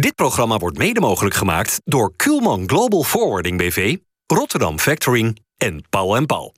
Dit programma wordt mede mogelijk gemaakt door Kuhlman Global Forwarding BV, Rotterdam Factoring en Paul Paul.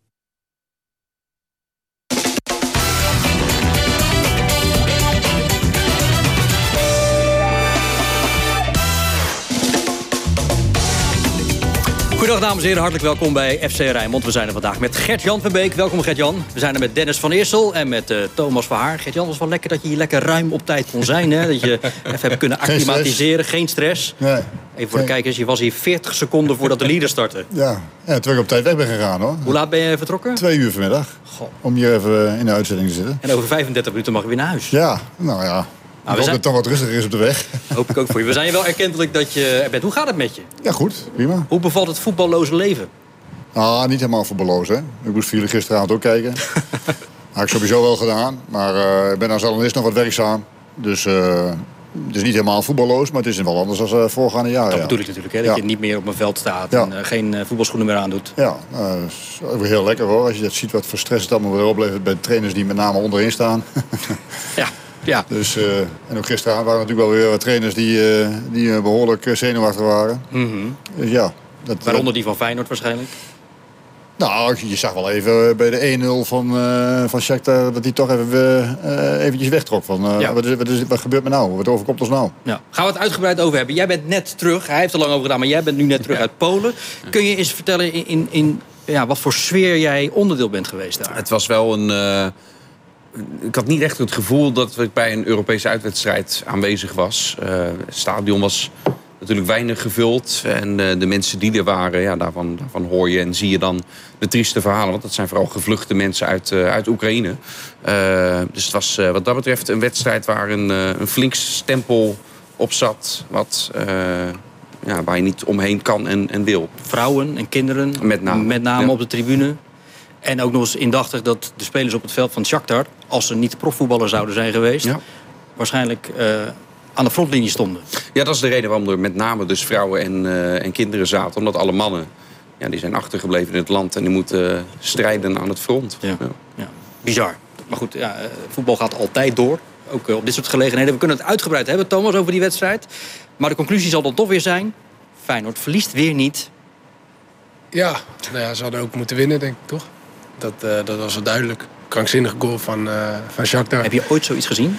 Goedendag dames en heren, hartelijk welkom bij FC Rijnmond. We zijn er vandaag met Gert-Jan van Beek. Welkom Gert-Jan. We zijn er met Dennis van Eersel en met uh, Thomas van Haar. Gert-Jan, was wel lekker dat je hier lekker ruim op tijd kon zijn. Hè? Dat je even hebt kunnen acclimatiseren, geen stress. Nee. Even voor de kijkers, je was hier 40 seconden voordat de leader startte. Ja, ja terug op tijd weg ben gegaan hoor. Hoe laat ben je vertrokken? Twee uur vanmiddag. Goh. Om hier even in de uitzending te zitten. En over 35 minuten mag je weer naar huis. Ja, nou ja. Nou, ik we hoop zijn- dat het toch wat rustiger is op de weg. Hoop ik ook voor je. We zijn je wel erkentelijk dat je er bent. Hoe gaat het met je? Ja, goed. Prima. Hoe bevalt het voetballoze leven? Ah, niet helemaal voetballoos hè. Ik moest voor jullie gisteravond ook kijken. Had ik sowieso wel gedaan. Maar eh, ik ben als journalist nog wat werkzaam. Dus eh, het is niet helemaal voetballoos. Maar het is wel anders dan uh, voorgaande jaren. Dat ja. bedoel ik natuurlijk, hè? dat Ja. je niet meer op een veld staat Ja. en geen voetbalschoenen meer aandoet. Ja, dat is ook heel lekker hoor. Als je dat ziet wat voor stress het allemaal weer oplevert bij trainers die met name onderin staan. Ja, ja. Dus, eh, en ook gisteravond waren natuurlijk wel weer wat trainers die, eh, die eh, behoorlijk eh, zenuwachtig waren. Dus ja. Dat, Waaronder die van Feyenoord waarschijnlijk. nou, je zag wel even bij de 1-0 van, eh van Shakhtar dat hij toch even eh, eventjes wegtrok. Van, eh, Ja. wat, is, wat, is, wat gebeurt me nou? Wat overkomt ons nou? Ja. Gaan we het uitgebreid over hebben. Jij bent net terug. Hij heeft er lang over gedaan, maar jij bent nu net terug uit Polen. Kun je eens vertellen in, in, in ja, wat voor sfeer jij onderdeel bent geweest daar? Het was wel een. eh, ik had niet echt het gevoel dat ik bij een Europese uitwedstrijd aanwezig was. Eh, het stadion was natuurlijk weinig gevuld. En eh, de mensen die er waren, ja, daarvan, daarvan hoor je en zie je dan de trieste verhalen. Want dat zijn vooral gevluchte mensen uit, eh, uit Oekraïne. Dus het was wat dat betreft een wedstrijd waar een, een flink stempel op zat. Wat, ja, waar je niet omheen kan en, en wil. Vrouwen en kinderen, Met name, ja. op de tribune. En ook nog eens indachtig dat de spelers op het veld van Shakhtar... als ze niet profvoetballer zouden zijn geweest... Ja. waarschijnlijk eh, aan de frontlinie stonden. Ja, dat is de reden waarom er met name dus vrouwen en, eh, en kinderen zaten. Omdat alle mannen ja, die zijn achtergebleven in het land en die moeten eh, strijden aan het front. Ja. Ja. Bizar. Maar goed, ja, voetbal gaat altijd door. Ook op dit soort gelegenheden. We kunnen het uitgebreid hebben, Thomas, over die wedstrijd. Maar de conclusie zal dan toch weer zijn... Feyenoord verliest weer niet. Ja, nou ja, ze hadden ook moeten winnen, denk ik, toch? Dat, eh, dat was wel duidelijk. Krankzinnige goal van, eh van Shakhtar. Heb je ooit zoiets gezien?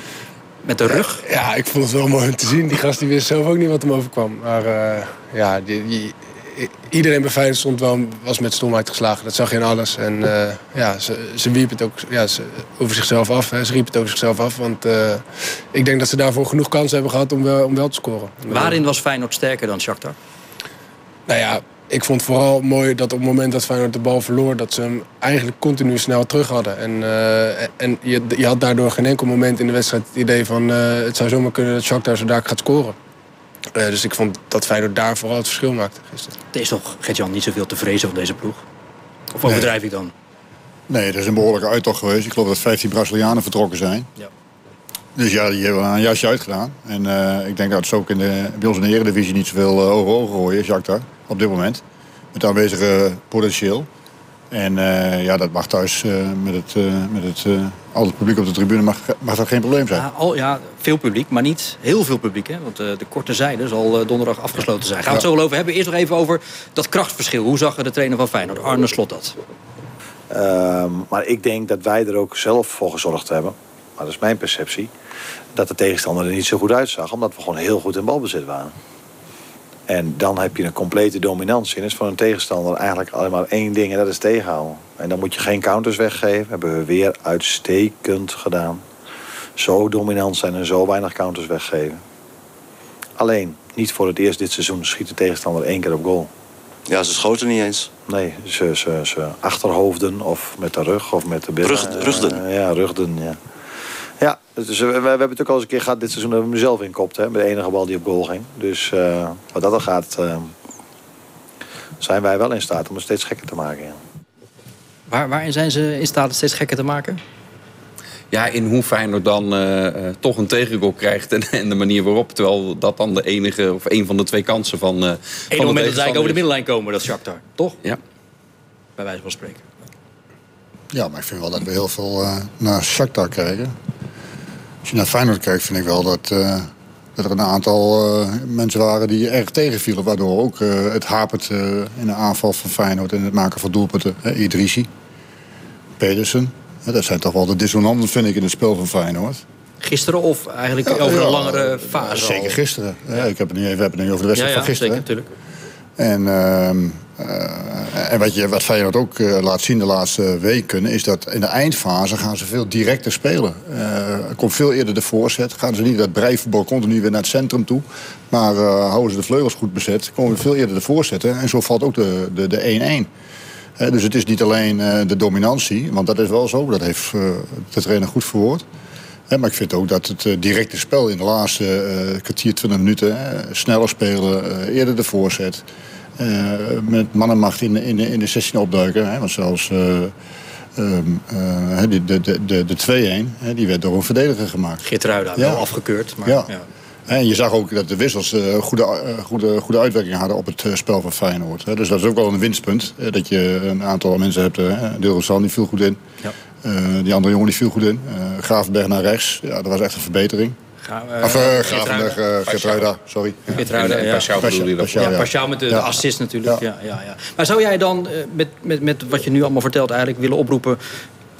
Met de rug? Ja, ik vond het wel mooi om te zien. Die gast die wist zelf ook niet wat hem overkwam. Maar eh, ja, die, die- iedereen bij Feyenoord stond wel, was met stomheid geslagen. Dat zag je in alles. En eh, ja, ze, ze wierp het ook ja, ze, over zichzelf af. Hè. Ze riep het over zichzelf af. Want eh, ik denk dat ze daarvoor genoeg kansen hebben gehad om wel, om wel te scoren. Waarin was Feyenoord sterker dan Shakhtar? Nou ja, ik vond vooral mooi dat op het moment dat Feyenoord de bal verloor... dat ze hem eigenlijk continu snel terug hadden. En, eh, en je, je had daardoor geen enkel moment in de wedstrijd het idee van... eh, het zou zomaar kunnen dat Shakhtar zo daar gaat scoren. Eh, dus ik vond dat Feyenoord daar vooral het verschil maakte gisteren. Er is toch, Gert-Jan, niet zoveel te vrezen van deze ploeg? Of overdrijf ik dan? Nee, dat is een behoorlijke uittocht geweest. Ik geloof dat 15 Brazilianen vertrokken zijn. Ja. Dus ja, die hebben een jasje uitgedaan. En eh, ik denk dat ze ook in de, bij ons in de Eredivisie niet zoveel uh, ogen ogen gooien, Shakhtar, op dit moment. Met aanwezige potentieel. En eh, ja, dat mag thuis eh, met het, eh, met het, eh, al het publiek op de tribune mag, mag dat geen probleem zijn. Ja, al, ja, veel publiek, maar niet heel veel publiek. Hè? Want eh, de korte zijde zal eh, donderdag afgesloten zijn. Gaan we het zo wel over hebben. Eerst nog even over dat krachtverschil. Hoe zag de trainer van Feyenoord, Arne Slot, dat? Ehm, maar ik denk dat wij er ook zelf voor gezorgd hebben. Maar dat is mijn perceptie. Dat de tegenstander er niet zo goed uitzag. Omdat we gewoon heel goed in balbezit waren. En dan heb je een complete dominantie. En is voor een tegenstander eigenlijk alleen maar één ding. En dat is tegenhouden. En dan moet je geen counters weggeven. Hebben we weer uitstekend gedaan. Zo dominant zijn en zo weinig counters weggeven. Alleen, niet voor het eerst dit seizoen schiet de tegenstander één keer op goal. Ja, ze schoten niet eens. Nee, ze, ze, ze achterhoofden of met de rug of met de billen. Rug- rugden. Eh, ja, rugden, ja. Ja, dus we, hebben het ook al eens een keer gehad dit seizoen dat we hem zelf inkopt. Hè, met de enige bal die op goal ging. Dus eh, wat dat al gaat, eh, zijn wij wel in staat om het steeds gekker te maken. Ja. Waar, waarin zijn ze in staat het steeds gekker te maken? Ja, in hoe Feyenoord dan eh, eh, toch een tegengoal krijgt en, en de manier waarop. Terwijl dat dan de enige of een van de twee kansen van. eh Eén van moment dat ze eigenlijk tegenstander over de middenlijn komen, dat is Shakhtar. Toch? Ja. Bij wijze van spreken. Ja, maar ik vind wel dat we heel veel naar Shakhtar kijken. Als je naar Feyenoord kijkt, vind ik wel dat, eh, dat er een aantal eh, mensen waren die erg tegenvielen. Waardoor ook eh, het hapert in de aanval van Feyenoord en het maken van doelpunten. Idrissi, Pedersen. dat zijn toch wel de dissonanten, vind ik, in het spel van Feyenoord. Gisteren of eigenlijk over een langere fase? Zeker gisteren. Ja. ik heb het nu even, heb het nu over de wedstrijd van gisteren. Zeker, natuurlijk. En, uh, en wat, je, wat Feyenoord ook uh, laat zien de laatste weken... is dat in de eindfase gaan ze veel directer spelen. Er komt veel eerder de voorzet. Gaan ze niet dat breivoetbal continu weer naar het centrum toe. Maar houden ze de vleugels goed bezet... komen veel eerder de voorzetten. En zo valt ook de 1-1. dus het is niet alleen de dominantie. Want dat is wel zo. Dat heeft de trainer goed verwoord. maar ik vind ook dat het directe spel in de laatste kwartier, 20 minuten... sneller spelen, eerder de voorzet... Uh, met mannenmacht in, in, in de 16 opduiken. Hè, want zelfs uh, um, uh, de, de, de, de 2-1, die werd door een verdediger gemaakt. Geertruida, ja. wel afgekeurd. Maar, ja. ja. En je zag ook dat de wissels goede, goede, goede uitwerking hadden op het spel van Feyenoord. Dus dat is ook wel een winstpunt. Dat je een aantal mensen hebt. Deelrosan die viel goed in. Ja. die andere jongen die viel goed in. Gravenberg naar rechts. Ja, dat was echt een verbetering. Ga, uh, of uh, Gravenberg, uh, Geertruida, sorry. Geertruida, ja. Pashao bedoel je dat? Ja, Pashao met de, de, assist natuurlijk. Ja. Ja, ja, Maar zou jij dan met, met, met wat je nu allemaal vertelt eigenlijk willen oproepen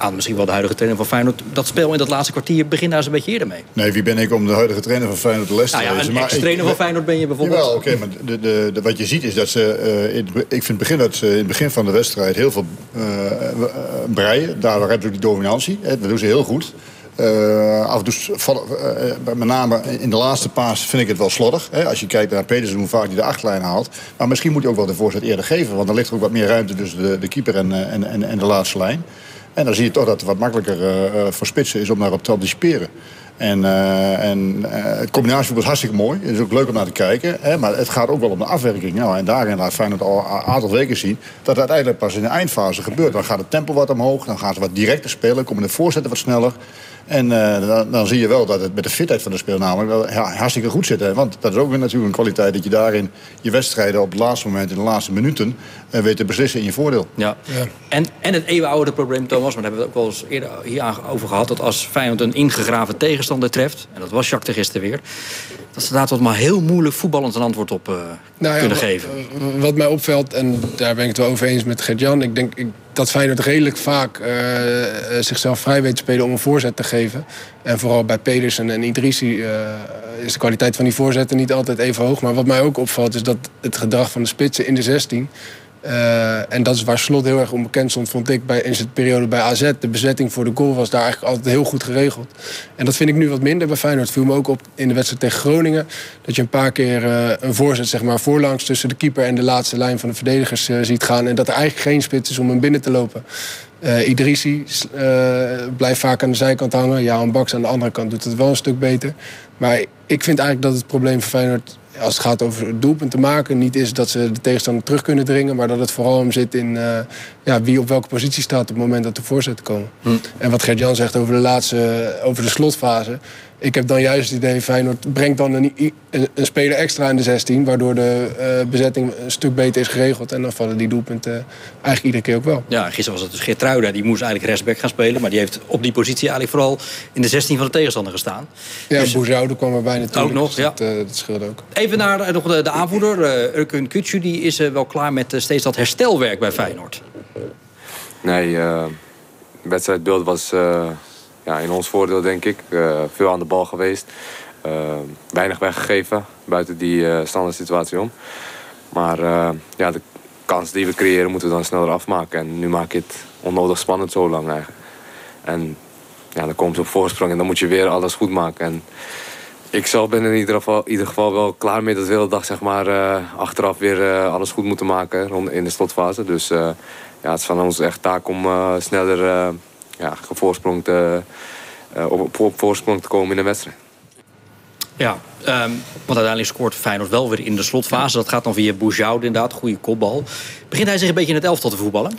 aan misschien wel de huidige trainer van Feyenoord... dat spel in dat laatste kwartier, begin daar eens een beetje eerder mee. Nee, wie ben ik om de huidige trainer van Feyenoord les te nou ja, lezen? Een ex-trainer van Feyenoord ben je bijvoorbeeld. Jawel, oké, maar de, de, de, wat je ziet is dat ze... Uh, in, ik vind het begin dat ze in het begin van de wedstrijd heel veel uh, breien. Daardoor hebben ze die dominantie. Dat doen ze heel goed. Uh, af toe, uh, met name in de laatste paas vind ik het wel slordig. Hè? Als je kijkt naar Pedersen, hoe vaak hij de achtlijn haalt. Maar misschien moet hij ook wel de voorzet eerder geven. Want dan ligt er ook wat meer ruimte tussen de, de keeper en, en, en, en de laatste lijn. En dan zie je toch dat het wat makkelijker uh, voor spitsen is om daarop te anticiperen. En, uh, en uh, het combinatie was hartstikke mooi. Het is ook leuk om naar te kijken. Hè, maar het gaat ook wel om de afwerking. Nou, en daarin laat Feyenoord al een aantal weken zien... dat het uiteindelijk pas in de eindfase gebeurt. Dan gaat het tempo wat omhoog. Dan gaan ze wat directer spelen. Komen de voorzetten wat sneller. En uh, dan, dan, zie je wel dat het met de fitheid van de speel namelijk wel ja, hartstikke goed zit. Hè? Want dat is ook weer natuurlijk een kwaliteit dat je daarin je wedstrijden op het laatste moment, in de laatste minuten, uh, weet te beslissen in je voordeel. Ja. ja. En, en het eeuwenoude probleem, Thomas, maar daar hebben we het ook wel eens eerder hier over gehad, dat als Feyenoord een ingegraven tegenstander treft, en dat was Jacques de gisteren weer, dat ze daar tot maar heel moeilijk voetballend een antwoord op uh, nou ja, kunnen geven. Wat mij opvalt, en daar ben ik het wel over eens met Gert-Jan, ik denk... Ik, dat Feyenoord redelijk vaak uh, zichzelf vrij weet te spelen om een voorzet te geven. En vooral bij Pedersen en Idrissi uh, is de kwaliteit van die voorzetten niet altijd even hoog. Maar wat mij ook opvalt is dat het gedrag van de spitsen in de 16... Uh, en dat is waar Slot heel erg onbekend stond, vond ik, bij, in zijn periode bij AZ. De bezetting voor de goal was daar eigenlijk altijd heel goed geregeld. En dat vind ik nu wat minder bij Feyenoord. viel me ook op in de wedstrijd tegen Groningen. Dat je een paar keer uh, een voorzet zeg maar, voorlangs tussen de keeper en de laatste lijn van de verdedigers uh, ziet gaan. En dat er eigenlijk geen spits is om hem binnen te lopen. Uh, Idrissi blijft vaak aan de zijkant hangen. Ja, Baks aan de andere kant doet het wel een stuk beter. Maar ik vind eigenlijk dat het probleem voor Feyenoord als het gaat over doelpunten maken, niet is dat ze de tegenstander terug kunnen dringen, maar dat het vooral om zit in uh, ja, wie op welke positie staat op het moment dat de voorzetten komen. Hm. En wat Gert-Jan zegt over de laatste, over de slotfase. Ik heb dan juist het idee, Feyenoord brengt dan een, een, een speler extra in de 16... waardoor de uh, bezetting een stuk beter is geregeld. En dan vallen die doelpunten eigenlijk iedere keer ook wel. Ja, gisteren was het dus Geertruida. Die moest eigenlijk rechtsback gaan spelen. Maar die heeft op die positie eigenlijk vooral in de 16 van de tegenstander gestaan. Ja, dus, Boezoude kwam erbij natuurlijk. Ook nog, dus ja. Dat, uh, dat scheelde ook. Even naar uh, nog de, de aanvoerder, uh, Urkun Kutsu. Die is wel klaar met steeds dat herstelwerk bij Feyenoord. Nee, de wedstrijdbeeld was ja, in ons voordeel, denk ik. Uh, veel aan de bal geweest. Uh, weinig weggegeven buiten die uh, standaard situatie om. Maar ja, de kans die we creëren moeten we dan sneller afmaken. En nu maak je het onnodig spannend zo lang. En ja, dan komt ze op voorsprong en dan moet je weer alles goed maken. En ik zelf ben in ieder geval, ieder geval wel klaar mee dat we de hele dag zeg maar, achteraf weer alles goed moeten maken in de slotfase. Dus ja, het is van ons echt taak om sneller ja, voorsprong te, uh, op, op, voorsprong te komen in de wedstrijd. Ja, um, want uiteindelijk scoort Feyenoord wel weer in de slotfase. Dat gaat dan via Boujoude inderdaad, goede kopbal. Begint hij zich een beetje in het elftal te voetballen?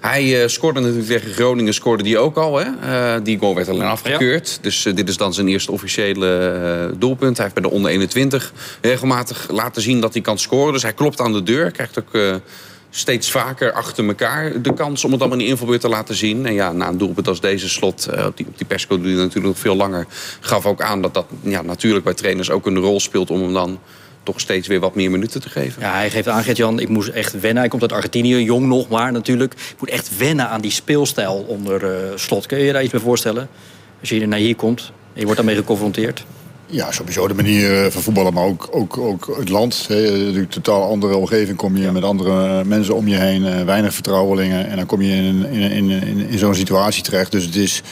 Hij uh, scoorde natuurlijk tegen Groningen, scoorde die ook al. Hè? Uh, die goal werd alleen afgekeurd. Ja. Dus uh, dit is dan zijn eerste officiële doelpunt. Hij heeft bij de onder 21 regelmatig laten zien dat hij kan scoren. Dus hij klopt aan de deur. Krijgt ook steeds vaker achter elkaar de kans om het allemaal in de invalbeurt te laten zien. En ja, na een doelpunt als deze slot, eh, op die, die persco duurde natuurlijk nog veel langer, gaf ook aan dat dat ja, natuurlijk bij trainers ook een rol speelt om hem dan toch steeds weer wat meer minuten te geven. Ja, hij geeft aan, Gert-Jan, ik moest echt wennen. Hij komt uit Argentinië, jong nog maar natuurlijk. Ik moet echt wennen aan die speelstijl onder uh, slot. Kun je je daar iets bij voorstellen? Als je naar hier komt en je wordt daarmee geconfronteerd. Ja, sowieso de manier eh, van voetballen, maar ook, ook, ook het land. Een totaal andere omgeving kom je met andere mensen om je heen. eh, Weinig vertrouwelingen. En dan kom je in, in, in, in, in zo'n situatie terecht. Dus het is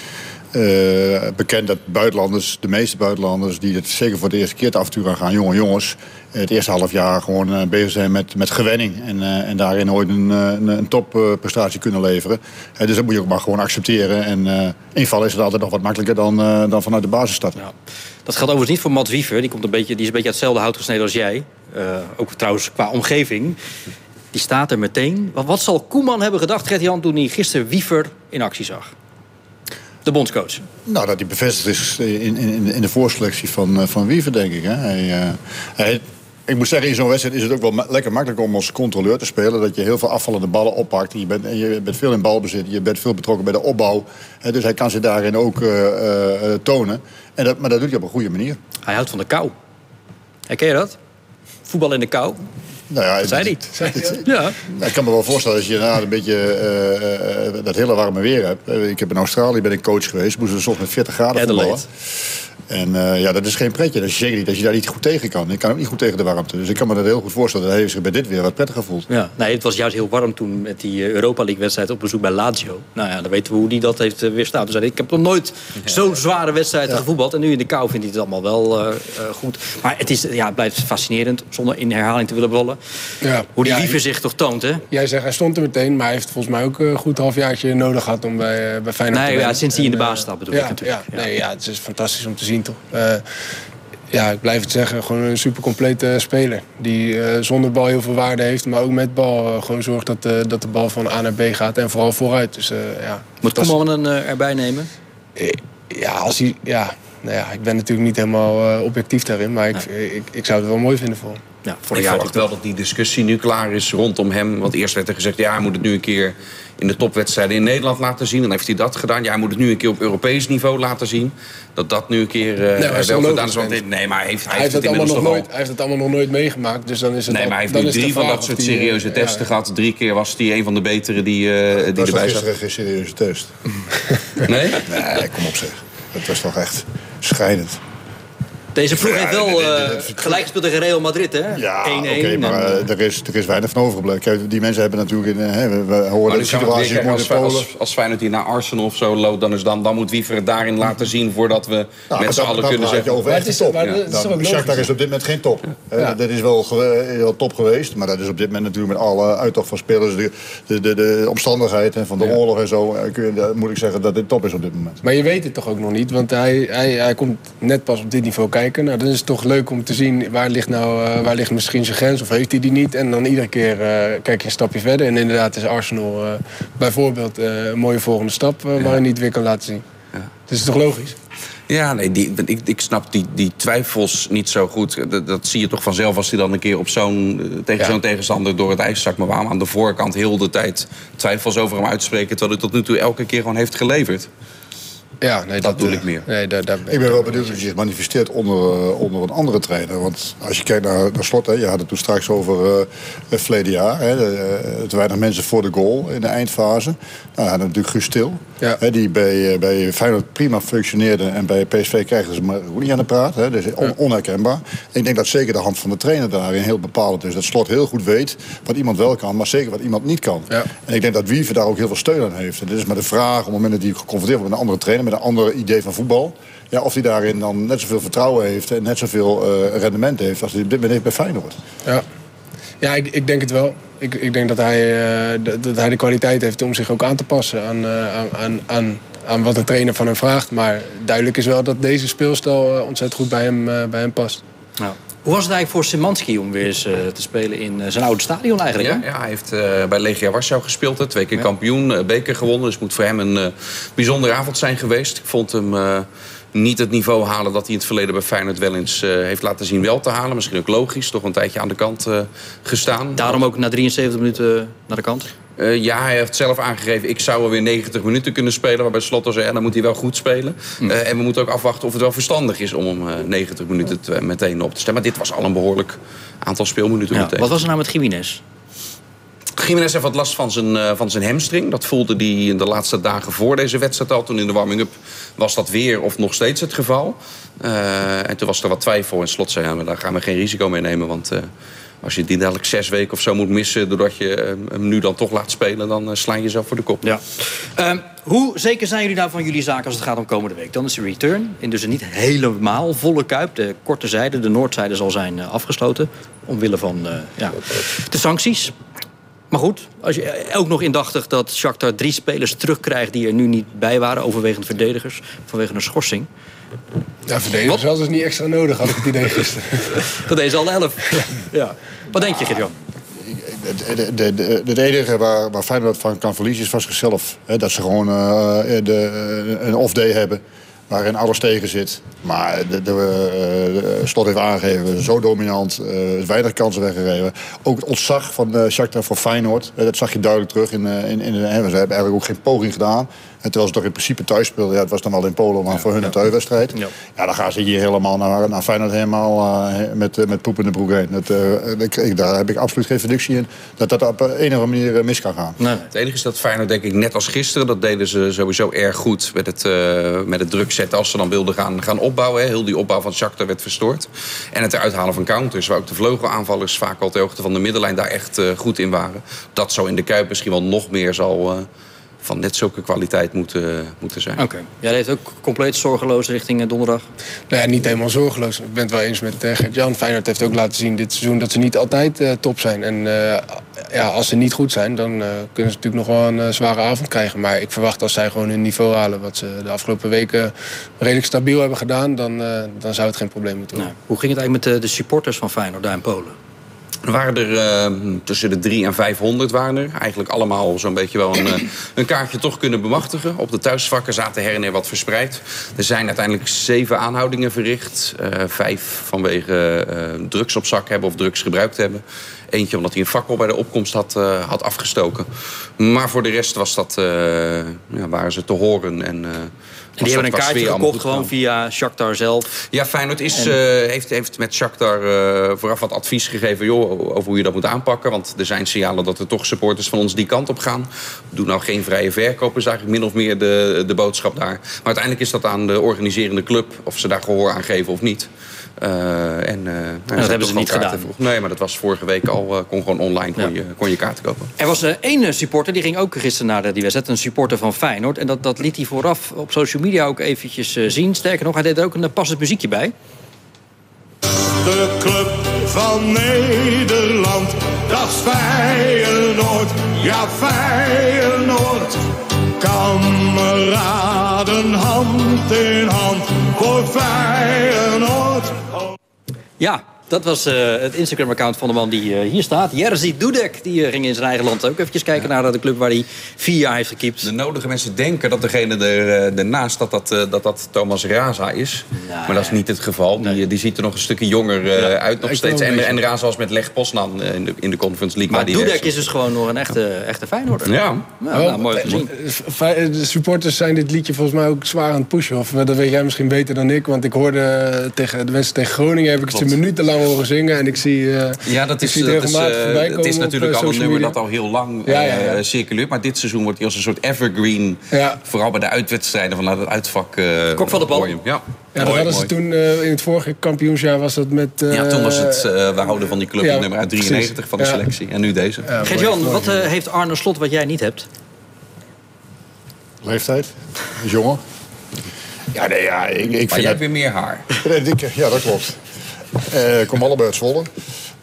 eh, bekend dat buitenlanders, de meeste buitenlanders... die het zeker voor de eerste keer het avontuur aan gaan, jonge jongens... het eerste half jaar gewoon eh, bezig zijn met, met gewenning. En, eh, en daarin ooit een, een, topprestatie kunnen leveren. Dus dat moet je ook maar gewoon accepteren. En invallen is het altijd nog wat makkelijker dan, dan vanuit de basis starten. Ja. Dat geldt overigens niet voor Mats Wiever. Die, komt een beetje, die is een beetje hetzelfde hout gesneden als jij. Ook trouwens qua omgeving. Die staat er meteen. Wat, wat zal Koeman hebben gedacht, Gert-Jan, toen hij gisteren Wiever in actie zag? De bondscoach. Nou, dat hij bevestigd is in, in, in de voorselectie van, eh, van Wiever, denk ik. Hè. Hij, eh, hij, ik moet zeggen, in zo'n wedstrijd is het ook wel ma- lekker makkelijk om als controleur te spelen. Dat je heel veel afvallende ballen oppakt. Je bent, en je bent veel in balbezit. Je bent veel betrokken bij de opbouw. Hè, dus hij kan zich daarin ook eh, tonen. En dat, maar dat doet hij op een goede manier. Hij houdt van de kou. Herken je dat? Voetbal in de kou. Nou ja, Dat zei hij. het- Ja. Nou, ik kan me wel voorstellen als je nou een beetje eh, eh, dat hele warme weer hebt. Eh, Ik heb in Australië ben ik coach geweest. Moesten we soms met 40 graden voetballen. En eh, ja, dat is geen pretje. Dat is zeker niet als je daar niet goed tegen kan. Ik kan ook niet goed tegen de warmte. Dus ik kan me dat heel goed voorstellen. Dat hij zich bij dit weer wat prettiger voelt. Ja, nee, het was juist heel warm toen met die eh, Europa League wedstrijd op bezoek bij Lazio. Nou ja, dan weten we hoe die dat heeft eh, weerstaan. Hij, ik heb nog nooit zo'n zware wedstrijd gevoetbald. En nu in de kou vindt hij het allemaal wel eh, eh, goed. Maar het, is, ja, het blijft fascinerend, zonder in herhaling te willen ballen. Ja. Hoe die Ja, Wiever zich toch toont, hè? Jij zegt hij stond er meteen, maar hij heeft volgens mij ook een goed halfjaartje nodig gehad om bij, bij Feyenoord Nee, te ja, sinds hij in de baas staat bedoel ja, ik natuurlijk. Ja, Ja. Nee, ja, het is fantastisch om te zien toch. Eh, ja, ik blijf het zeggen, gewoon een super complete speler. Die eh, zonder bal heel veel waarde heeft, maar ook met bal eh, gewoon zorgt dat, eh, dat de bal van A naar B gaat en vooral vooruit. Dus, eh, ja, Moet. Koeman eh, erbij nemen? Eh, Ja, als hij, ja, nou ja, ik ben natuurlijk niet helemaal eh, objectief daarin, maar ik, ik, ik zou het wel mooi vinden voor hem. Ja, voor Ik verwacht wel dat die discussie nu klaar is rondom hem. Want eerst werd er gezegd, ja, hij moet het nu een keer in de topwedstrijden in Nederland laten zien. Dan heeft hij dat gedaan. Ja, hij moet het nu een keer op Europees niveau laten zien. Dat dat nu een keer eh, is wel gedaan is. Want, nee, maar hij heeft, hij Hij heeft, heeft het het allemaal nog nooit, al... hij heeft het allemaal nog nooit meegemaakt. Dus dan is het Nee, al- maar hij heeft nu drie van dat soort die, eh, serieuze ja, testen gehad. Drie keer was hij een van de betere die, eh, die Dat was erbij zat. gisteren geen serieuze test. Nee? Nee, kom op zeg. Dat was toch echt schrijnend. Deze ploeg Ja, heeft wel eh, gelijk gespeeld tegen Real Madrid, hè? 1-1. Ja, oké, maar eh, er, is, er is weinig van overgebleven. Kijk, die mensen hebben natuurlijk... In, eh, hè, we, we horen Maar de situatie in als, als, als Feyenoord hier naar Arsenal of zo loopt... dan, is dan, dan moet Wiever het daarin laten zien... voordat we Nou, met z'n allen kunnen zeggen... over Maar het is- top. Shakhtar is op dit moment geen top. Ja. Dat is wel top geweest. Maar dat is op dit moment natuurlijk met alle uittocht van spelers... de, de, de, de omstandigheid hè, van de oorlog en zo... moet ik zeggen dat dit top is op dit moment. Maar je weet het toch ook nog niet, want hij, hij, hij komt net pas op dit niveau kijken. Nou, dan is het toch leuk om te zien waar ligt, nou, eh, waar ligt misschien zijn grens of heeft hij die niet. En dan iedere keer eh, kijk je een stapje verder. En inderdaad is Arsenal eh, bijvoorbeeld een mooie volgende stap waarin hij het weer kan laten zien. Dus het is toch logisch? Ja, nee, die, ik, ik snap die, die twijfels niet zo goed. Dat, dat zie je toch vanzelf als hij dan een keer op zo'n, tegen Ja. zo'n tegenstander door het ijs zakt. Maar waarom aan de voorkant heel de tijd twijfels over hem uitspreken... terwijl hij tot nu toe elke keer gewoon heeft geleverd? Ja, nee, Dat bedoel ik meer. Nee, daar, daar ben Ik ben wel benieuwd hoe hij zich manifesteert onder, eh, onder een andere trainer. Want als je kijkt naar, naar Slot, hè, je had het toen straks over eh, het verleden jaar. Hè, de, te weinig mensen voor de goal in de eindfase. Nou, hadden natuurlijk Guus Stil. Ja. Hè, die bij, bij Feyenoord prima functioneerde. En bij PSV krijgen ze maar niet aan de praat. Hè, dus on- onherkenbaar. En ik denk dat zeker de hand van de trainer daarin heel bepalend is. Dat Slot heel goed weet wat iemand wel kan, maar zeker wat iemand niet kan. Ja. En ik denk dat Wiever daar ook heel veel steun aan heeft. En dit is maar de vraag, op het moment dat hij geconfronteerd wordt met een andere trainer, met een ander idee van voetbal. Ja, of hij daarin dan net zoveel vertrouwen heeft en net zoveel eh, rendement heeft als hij op dit moment heeft bij Feyenoord. Ja, ja ik, ik denk het wel. Ik, ik denk dat hij, eh, dat, dat hij de kwaliteit heeft om zich ook aan te passen aan, eh, aan, aan, aan, aan wat de trainer van hem vraagt. Maar duidelijk is wel dat deze speelstijl ontzettend goed bij hem, bij hem past. Nou, Hoe was het eigenlijk voor Simanski om weer eens eh, te spelen in eh, zijn oude stadion eigenlijk? Ja, ja, hij heeft eh, bij Legia Warschau gespeeld. Twee keer kampioen, beker gewonnen. Dus het moet voor hem een bijzondere avond zijn geweest. Ik vond hem niet het niveau halen dat hij in het verleden bij Feyenoord wel eens heeft laten zien wel te halen. Misschien ook logisch, toch een tijdje aan de kant uh, gestaan. Daarom ook na 73 minuten naar de kant? Uh, ja, hij heeft zelf aangegeven, ik zou alweer 90 minuten kunnen spelen. Waarbij Slot zei, ja, dan moet hij wel goed spelen. Mm. Uh, en we moeten ook afwachten of het wel verstandig is om hem uh, 90 minuten te, meteen op te stellen. Maar dit was al een behoorlijk aantal speelminuten ja. meteen. Wat was er nou met Jiménez? Jiménez heeft wat last van zijn, van zijn hamstring. Dat voelde hij in de laatste dagen voor deze wedstrijd al. Toen in de warming-up was dat weer of nog steeds het geval. En toen was er wat twijfel. En slot zei, ja, maar daar gaan we geen risico mee nemen. Want als je die dadelijk zes weken of zo moet missen... doordat je uh, hem nu dan toch laat spelen... dan uh, sla je jezelf voor de kop. Ja. Uh, hoe zeker zijn jullie nou van jullie zaken als het gaat om komende week? Dan is de return in dus een niet helemaal volle kuip. De korte zijde, de noordzijde zal zijn afgesloten. Omwille van ja, de sancties. Maar goed, als je ook nog indachtig dat Shakhtar drie spelers terugkrijgt... die er nu niet bij waren, overwegend verdedigers... vanwege een schorsing. Ja, verdedigers hadden dus niet extra nodig, had ik het idee gisteren. dat deze al elf. Ja. Wat denk je, Gert-Jan? Het de, de, de, enige waar, waar Feyenoord van kan verliezen is van zichzelf. He, dat ze gewoon uh, de, een off-day hebben waarin alles tegen zit. Maar de, de, Slot heeft aangegeven, zo dominant, uh, weinig kansen weggegeven. Ook het ontzag van uh, Shakhtar voor Feyenoord, uh, dat zag je duidelijk terug. In, in, in, ze hebben eigenlijk ook geen poging gedaan. En terwijl ze toch in principe thuis speelden, ja, het was dan wel in Polen, maar ja, voor hun een thuiswedstrijd. Ja. ja, dan gaan ze hier helemaal naar, naar Feyenoord helemaal met, met poep in de broek heen. Dat, ik, ik, daar heb ik absoluut geen predictie in dat dat op een of andere manier mis kan gaan. Nee. Het enige is dat Feyenoord, denk ik, net als gisteren, dat deden ze sowieso erg goed met het, met het druk zetten als ze dan wilden gaan, gaan opbouwen. Hè. Heel die opbouw van Shakhtar werd verstoord. En het eruit halen van counters, waar ook de vleugelaanvallers vaak al ter hoogte van de middenlijn daar echt uh, goed in waren. Dat zou in de Kuip misschien wel nog meer zal... Van net zulke kwaliteit moeten, moeten zijn. Oké. Okay. Jij leeft ook compleet zorgeloos richting donderdag? Nou ja, niet helemaal zorgeloos. Ik ben het wel eens met uh, Gert-Jan. Feyenoord heeft ook laten zien dit seizoen dat ze niet altijd uh, top zijn. En uh, ja, als ze niet goed zijn, dan kunnen ze natuurlijk nog wel een zware avond krijgen. Maar ik verwacht als zij gewoon hun niveau halen... wat ze de afgelopen weken redelijk stabiel hebben gedaan... dan, dan zou het geen probleem moeten worden. Nou, hoe ging het eigenlijk met de, de supporters van Feyenoord daar in Polen? Waren er uh, tussen de 3 en 500 waren er. Eigenlijk allemaal zo'n beetje wel een, uh, een, kaartje toch kunnen bemachtigen. Op de thuisvakken zaten her en her wat verspreid. Er zijn uiteindelijk zeven aanhoudingen verricht. Uh, vijf vanwege drugs op zak hebben of drugs gebruikt hebben. Eentje omdat hij een fakkel bij de opkomst had, had afgestoken. Maar voor de rest was dat, ja, waren ze te horen en... En die hebben een kaartje gekocht gewoon via Shakhtar zelf. Ja, Feyenoord is, en... uh, heeft, heeft met Shakhtar uh, vooraf wat advies gegeven joh, over hoe je dat moet aanpakken. Want er zijn signalen dat er toch supporters van ons die kant op gaan. Doe nou geen vrije verkoop, is eigenlijk min of meer de, de boodschap daar. Maar uiteindelijk is dat aan de organiserende club of ze daar gehoor aan geven of niet. Uh, en, uh, nou, dat hebben ze niet gedaan. Vroeg. Nee, maar dat was vorige week al. Uh, kon gewoon online kon, ja. je, kon je kaarten kopen. Er was één supporter, die ging ook gisteren naar die wedstrijd. Een supporter van Feyenoord. En dat, dat liet hij vooraf op social media ook eventjes zien. Sterker nog, hij deed er ook een passend muziekje bij. De club van Nederland, dat is Feyenoord. Ja, Feyenoord. Kameraden, hand in hand voor Feyenoord. Ja, dat was uh, het Instagram-account van de man die uh, hier staat. Jerzy Dudek. Die uh, ging in zijn eigen land ook eventjes kijken naar de club waar hij vier jaar heeft gekiept. De nodige mensen denken dat degene er, ernaast dat dat, dat dat Thomas Raza is. Nee. Maar dat is niet het geval. Nee. Die, die ziet er nog een stukje jonger ja, uit nog steeds. En, en Raza was met Leg Poznan in de, in de Conference League. Maar Dudek is dus gewoon nog een echte, echte Feyenoorder. Ja. ja nou, oh, mooi gezien. De supporters zijn dit liedje volgens mij ook zwaar aan het pushen. Of dat weet jij misschien beter dan ik. Want ik hoorde tegen de mensen tegen Groningen heb ik het minutenlang horen zingen. En ik zie, uh, ja, dat is, zie dat is, uh, het is natuurlijk al een nummer dat al heel lang ja, ja, ja. Uh, circuleert. Maar dit seizoen wordt hij als een soort evergreen. Vooral bij de uitwedstrijden van het uitvak. Kok van de bal. Ja. Ja, dat hadden ze toen in het vorige kampioensjaar was dat met... ja, toen was het, we houden van die club ja, nummer uit 93 precies. van de selectie. En nu deze. Ja, Gert-Jan, wat heeft Arne Slot wat jij niet hebt? Leeftijd. Is jonger. Ja, nee, ja, ik, ik maar vind jij hebt weer meer haar. Ja, dat klopt. Uh, kom allebei uit Zwolle.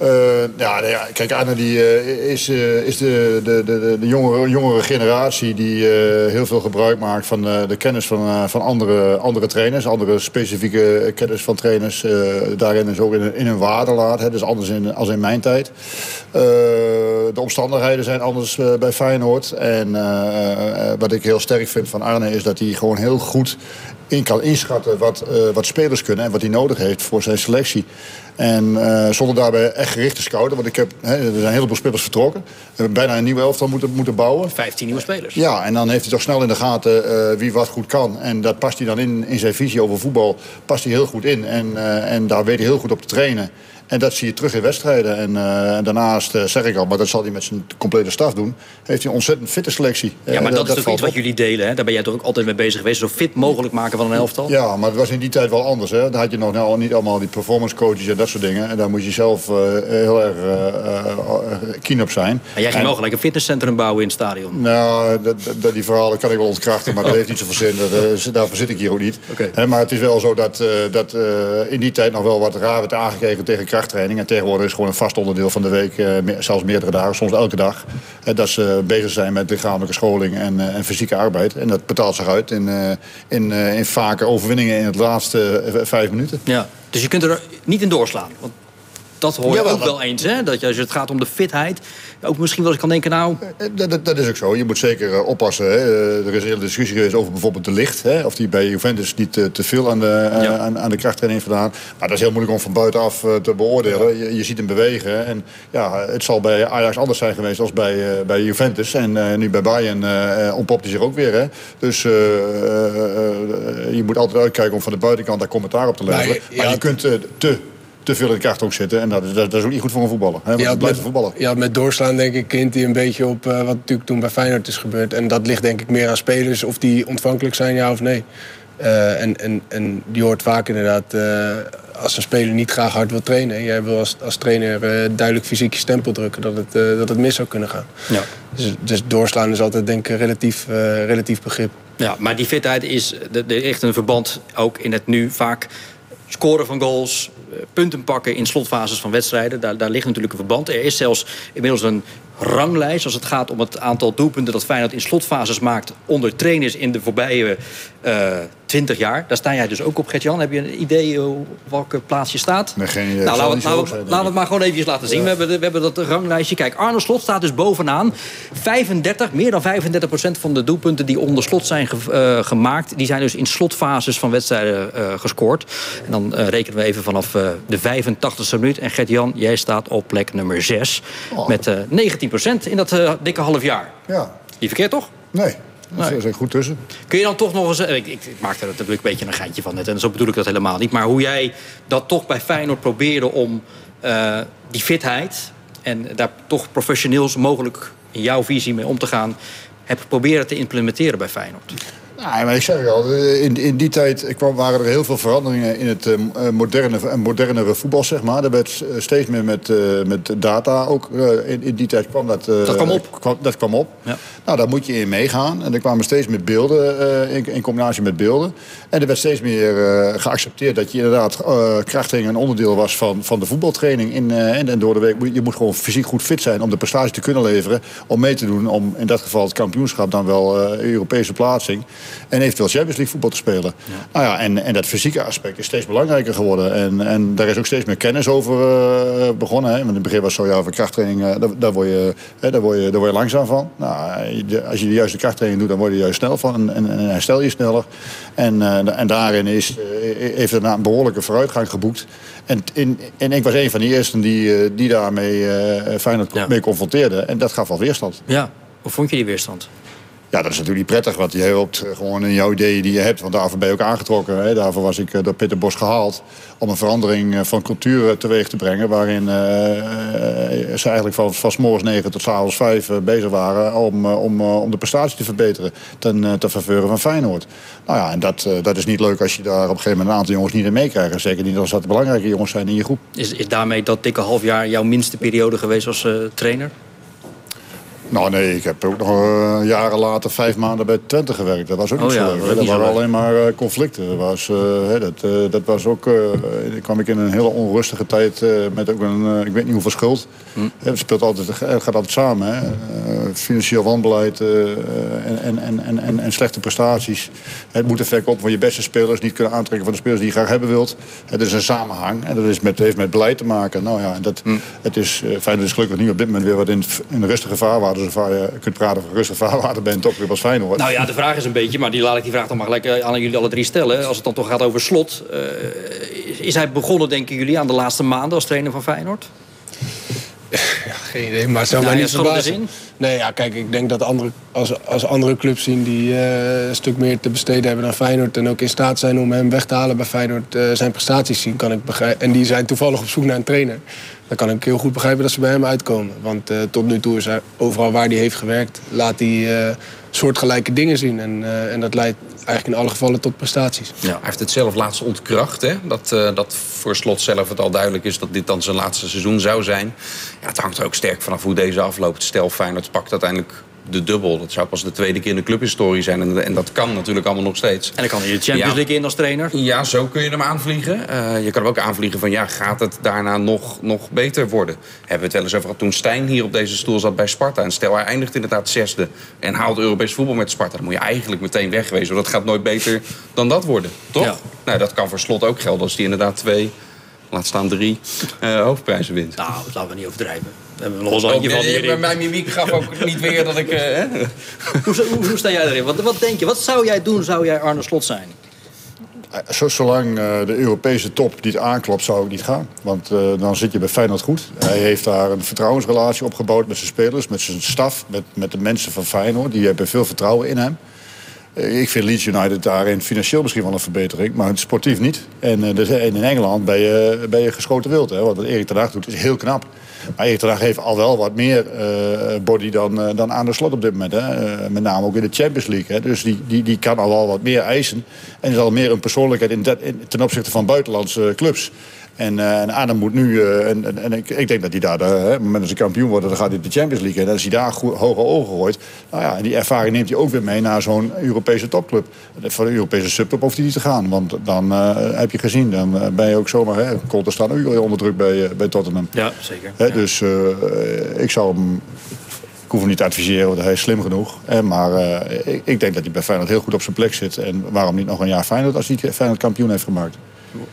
Uh, ja, kijk, Arne die, uh, is, is de, de, de, de jongere, jongere generatie die heel veel gebruik maakt van de kennis van, van andere, andere trainers. Andere specifieke kennis van trainers daarin is ook in, in hun waarde laat. Hè, dus anders in, als in mijn tijd. de omstandigheden zijn anders bij Feyenoord. En wat ik heel sterk vind van Arne is dat hij gewoon heel goed in kan inschatten wat, eh, wat spelers kunnen en wat hij nodig heeft voor zijn selectie. En eh, zonder daarbij echt gericht te scouten. Want ik heb, er zijn een heleboel spelers vertrokken. We hebben bijna een nieuwe elftal moeten, moeten bouwen. 15 nieuwe spelers. Ja, en dan heeft hij toch snel in de gaten eh, wie wat goed kan. En dat past hij dan in, in zijn visie over voetbal. Past hij heel goed in. En, en daar weet hij heel goed op te trainen. En dat zie je terug in wedstrijden. En eh, daarnaast, eh, zeg ik al, maar dat zal hij met zijn complete staf doen... heeft hij een ontzettend fitte selectie. Ja, maar Eh, dat, is valt iets wat jullie delen. Hè? Daar ben jij toch ook altijd mee bezig geweest. Zo fit mogelijk maken van een elftal. Ja, maar het was in die tijd wel anders. Hè. Dan had je nog nou, niet allemaal die performance coaches en dat soort dingen. En daar moet je zelf heel erg keen op zijn. En jij ging wel gelijk een fitnesscentrum bouwen in het stadion. Nou, dat, dat, die verhalen kan ik wel ontkrachten, maar dat heeft niet zoveel zin. Dat, daarvoor zit ik hier ook niet. Hè, maar het is wel zo dat, dat in die tijd nog wel wat raar werd aangekeken tegen krachttraining. En tegenwoordig is gewoon een vast onderdeel van de week, eh, zelfs meerdere dagen, soms elke dag. Hè, dat ze bezig zijn met lichamelijke scholing en, eh, en fysieke arbeid. En dat betaalt zich uit in, eh, in, eh, in vake overwinningen in het laatste eh, vijf minuten. Ja. Dus je kunt er niet in doorslaan. Want dat hoor je Jawel, ook dat- wel eens. Hè? Dat je, als het gaat om de fitheid. Ook misschien wel eens kan denken, nou... Eh, Dat, dat, dat is ook zo. Je moet zeker eh, oppassen. Hè. Eh, Er is een hele discussie geweest over bijvoorbeeld de licht. Hè. Of die bij Juventus niet eh, te veel aan de, eh, Ja. aan, aan de krachttraining heeft gedaan. Maar dat is heel moeilijk om van buitenaf eh, te beoordelen. Je, je ziet hem bewegen. En ja, het zal bij Ajax anders zijn geweest als bij, eh, bij Juventus. En eh, nu bij Bayern eh eh, ontpopt hij zich ook weer. Hè. Dus eh, eh, eh, je moet altijd uitkijken om van de buitenkant daar commentaar op te leveren. Maar je- Maar, kunt eh, te, te veel in de kracht ook zitten. En dat, is- dat, dat is ook niet goed voor een voetballer. Hè. Want Ja, met, een voetballer. ja, met doorslaan denk ik hint hij een beetje op eh, wat natuurlijk toen bij Feyenoord is gebeurd. En dat ligt denk ik meer aan spelers of die ontvankelijk zijn, ja of nee. Eh, en, en, en je hoort vaak inderdaad, eh, als een speler niet graag hard wil trainen... en jij wil als, als trainer eh, duidelijk fysiek je stempel drukken... dat het, eh, dat het mis zou kunnen gaan. Ja. Dus, dus doorslaan is altijd denk ik relatief, eh, relatief begrip. Ja, maar die fitheid is de, echt een verband ook in het nu vaak scoren van goals, punten pakken in slotfases van wedstrijden. Daar, daar ligt natuurlijk een verband. Er is zelfs inmiddels een ranglijst als het gaat om het aantal doelpunten dat Feyenoord in slotfases maakt onder trainers in de voorbije eh 20 jaar. Daar sta jij dus ook op, Gert-Jan. Heb je een idee eh, op welke plaats je staat? Nee, geen idee. Nou, laten we, laten het maar gewoon even laten zien. We, hebben we hebben dat ranglijstje. Kijk, Arne Slot staat dus bovenaan. 35, meer dan 35 procent van de doelpunten die onder slot zijn ge- eh, gemaakt... die zijn dus in slotfases van wedstrijden gescoord. En dan rekenen we even vanaf de 85ste minuut. En Gert-Jan, jij staat op plek nummer 6. Oh. Met eh 19 procent in dat eh, dikke half jaar. Ja, Niet verkeerd, toch? nee. Dat is er goed tussen. Kun je dan toch nog eens... eh, Ik, ik, ik maak er natuurlijk een beetje een geintje van net. En zo bedoel ik dat helemaal niet. Maar hoe jij dat toch bij Feyenoord probeerde om eh, die fitheid... en daar toch professioneels mogelijk in jouw visie mee om te gaan... hebt proberen te implementeren bij Feyenoord. Nou, maar ik zeg al, in, in die tijd kwam, waren er heel veel veranderingen in het eh, moderne, eh, modernere voetbal, zeg maar. Er werd steeds meer met, met data ook. in, in die tijd kwam dat... Dat kwam op. kwam- dat kwam op. Ja. Nou, daar moet je in meegaan. En er kwamen steeds meer beelden in, in combinatie met beelden. En er werd steeds meer geaccepteerd dat je inderdaad krachting een onderdeel was van, van de voetbaltraining. In, en, en door de week je moet gewoon fysiek goed fit zijn om de prestatie te kunnen leveren. Om mee te doen om in dat geval het kampioenschap dan wel Europese plaatsing. En eventueel Champions League voetbal te spelen. Nou ja, en, en dat fysieke aspect is steeds belangrijker geworden. En, en daar is ook steeds meer kennis over eh, begonnen. Hè. Want in het begin was het zo, ja, voor krachttraining, eh, daar, daar, word je, hè, daar, word je, daar word je langzaam van. Nou, als je de juiste krachttraining doet, dan word je juist snel van. En, en, en herstel je sneller. En, eh, en daarin is, eh, heeft er een behoorlijke vooruitgang geboekt. En, in, en ik was een van die eersten die, die daarmee Feyenoord Ja. mee confronteerde. En dat gaf wel weerstand. Ja, hoe vond je die weerstand? Ja, dat is natuurlijk prettig, want je helpt eh, gewoon in jouw ideeën die je hebt. Want daarvoor ben je ook aangetrokken. Hè. Daarvoor was ik eh, door Peter Bos gehaald om een verandering eh, van cultuur teweeg te brengen. Waarin ze eigenlijk van, van morgens 9 tot 's avonds 5 eh, bezig waren om, om, om de prestatie te verbeteren ten, ten faveur van Feyenoord. Nou ja, en dat, dat is niet leuk als je daar op een gegeven moment een aantal jongens niet in meekrijgt. Zeker niet als dat de belangrijke jongens zijn in je groep. Is, is daarmee dat dikke half jaar jouw minste periode geweest als trainer? Nou nee, ik heb ook nog eh, jaren later vijf maanden bij Twente gewerkt. Dat was ook Oh niet zo dat leuk. Dat waren alleen maar eh, conflicten. Dat was, eh, dat, dat was ook, dan kwam ik in een hele onrustige tijd met ook een, ik weet niet hoeveel schuld. Hm. Het speelt altijd, het gaat altijd samen. Hè. Financieel wanbeleid en, en, en, en, en, slechte prestaties. Het moet effect op van je beste spelers, niet kunnen aantrekken van de spelers die je graag hebben wilt. Het is een samenhang en dat is met, heeft met beleid te maken. Nou ja, dat, Hm. het is, eh Feyenoord is gelukkig nu op dit moment weer wat in, in rustige vaarwater waar je kunt praten van rustig vaarwater bent, topclub als Feyenoord. Nou ja, de vraag is een beetje, maar die laat ik die vraag dan maar gelijk eh, aan jullie alle drie stellen. Als het dan toch gaat over slot. eh, is, hij begonnen, denken jullie, aan de laatste maanden als trainer van Feyenoord? Geen idee, maar het zou Nou, mij ja, niet verbazen. Nee, ja, kijk, ik denk dat andere, als, als andere clubs zien die eh, een stuk meer te besteden hebben dan Feyenoord... en ook in staat zijn om hem weg te halen bij Feyenoord, eh, zijn prestaties zien, kan ik begrijpen. En die zijn toevallig op zoek naar een trainer. Dan kan ik heel goed begrijpen dat ze bij hem uitkomen. Want eh, tot nu toe is hij overal waar hij heeft gewerkt, laat hij eh, soortgelijke dingen zien. En, eh, en dat leidt eigenlijk in alle gevallen tot prestaties. Ja. Hij heeft het zelf laatst ontkracht. Hè? Dat, eh, dat voor slot zelf het al duidelijk is dat dit dan zijn laatste seizoen zou zijn. Ja, het hangt er ook sterk vanaf hoe deze afloopt. Stel, Feyenoord pakt uiteindelijk de dubbel. Dat zou pas de tweede keer in de clubhistorie zijn. En, en dat kan natuurlijk allemaal nog steeds. En dan kan hij de Champions Ja. League in als trainer. Ja, zo kun je hem aanvliegen. Eh, je kan hem ook aanvliegen van ja, gaat het daarna nog, nog beter worden? Hebben we het wel eens over gehad toen Stijn hier op deze stoel zat bij Sparta. En stel hij eindigt inderdaad zesde en haalt Europees voetbal met Sparta. Dan moet je eigenlijk meteen wegwezen. Want dat gaat nooit beter dan dat worden, toch? Ja. Nou, dat kan voor slot ook gelden als die inderdaad twee, laat staan drie, eh, hoofdprijzen wint. Nou, dat laten we niet overdrijven. We hebben een handje van Ook, eh, hierin. mijn mimiek gaf ook niet weer dat ik... eh, hè? Hoe, hoe, hoe sta jij erin? Wat, wat denk je? Wat zou jij doen, zou jij Arne Slot zijn? Zo, zolang eh, de Europese top niet aanklopt, zou ik niet gaan. Want eh, dan zit je bij Feyenoord goed. Hij heeft daar een vertrouwensrelatie opgebouwd met zijn spelers, met zijn staf, met, met de mensen van Feyenoord. Die hebben veel vertrouwen in hem. Eh, Ik vind Leeds United daarin financieel misschien wel een verbetering, maar sportief niet. En, eh, dus- en in Engeland ben je, ben je geschoten wild. Hè? Wat Erik ten Hag doet is heel knap. Maar Erik ten Hag heeft al wel wat meer eh, body dan, dan aan de slot op dit moment. Hè? Met name ook in de Champions League. Hè? Dus die, die, die kan al wel wat meer eisen. En is al meer een persoonlijkheid in dat, in- ten opzichte van buitenlandse clubs. En, eh, en Adam moet nu, eh, en, en, en ik, ik denk dat hij daar, de, hè, op het moment dat ze kampioen worden, dan gaat hij de Champions League. En als hij daar goed, hoge ogen gooit, nou ja, en die ervaring neemt hij ook weer mee naar zo'n Europese topclub. Voor de Europese subtop hoeft hij niet te gaan, want dan eh, heb je gezien, dan eh, ben je ook zomaar, hè, Colter staat ook onder druk bij, eh, bij Tottenham. Ja, zeker. Hè, Dus eh, ik zou hem, ik hoef hem niet te adviseren, want hij is slim genoeg. Maar eh, ik, ik denk dat hij bij Feyenoord heel goed op zijn plek zit. En waarom niet nog een jaar Feyenoord als hij Feyenoord kampioen heeft gemaakt?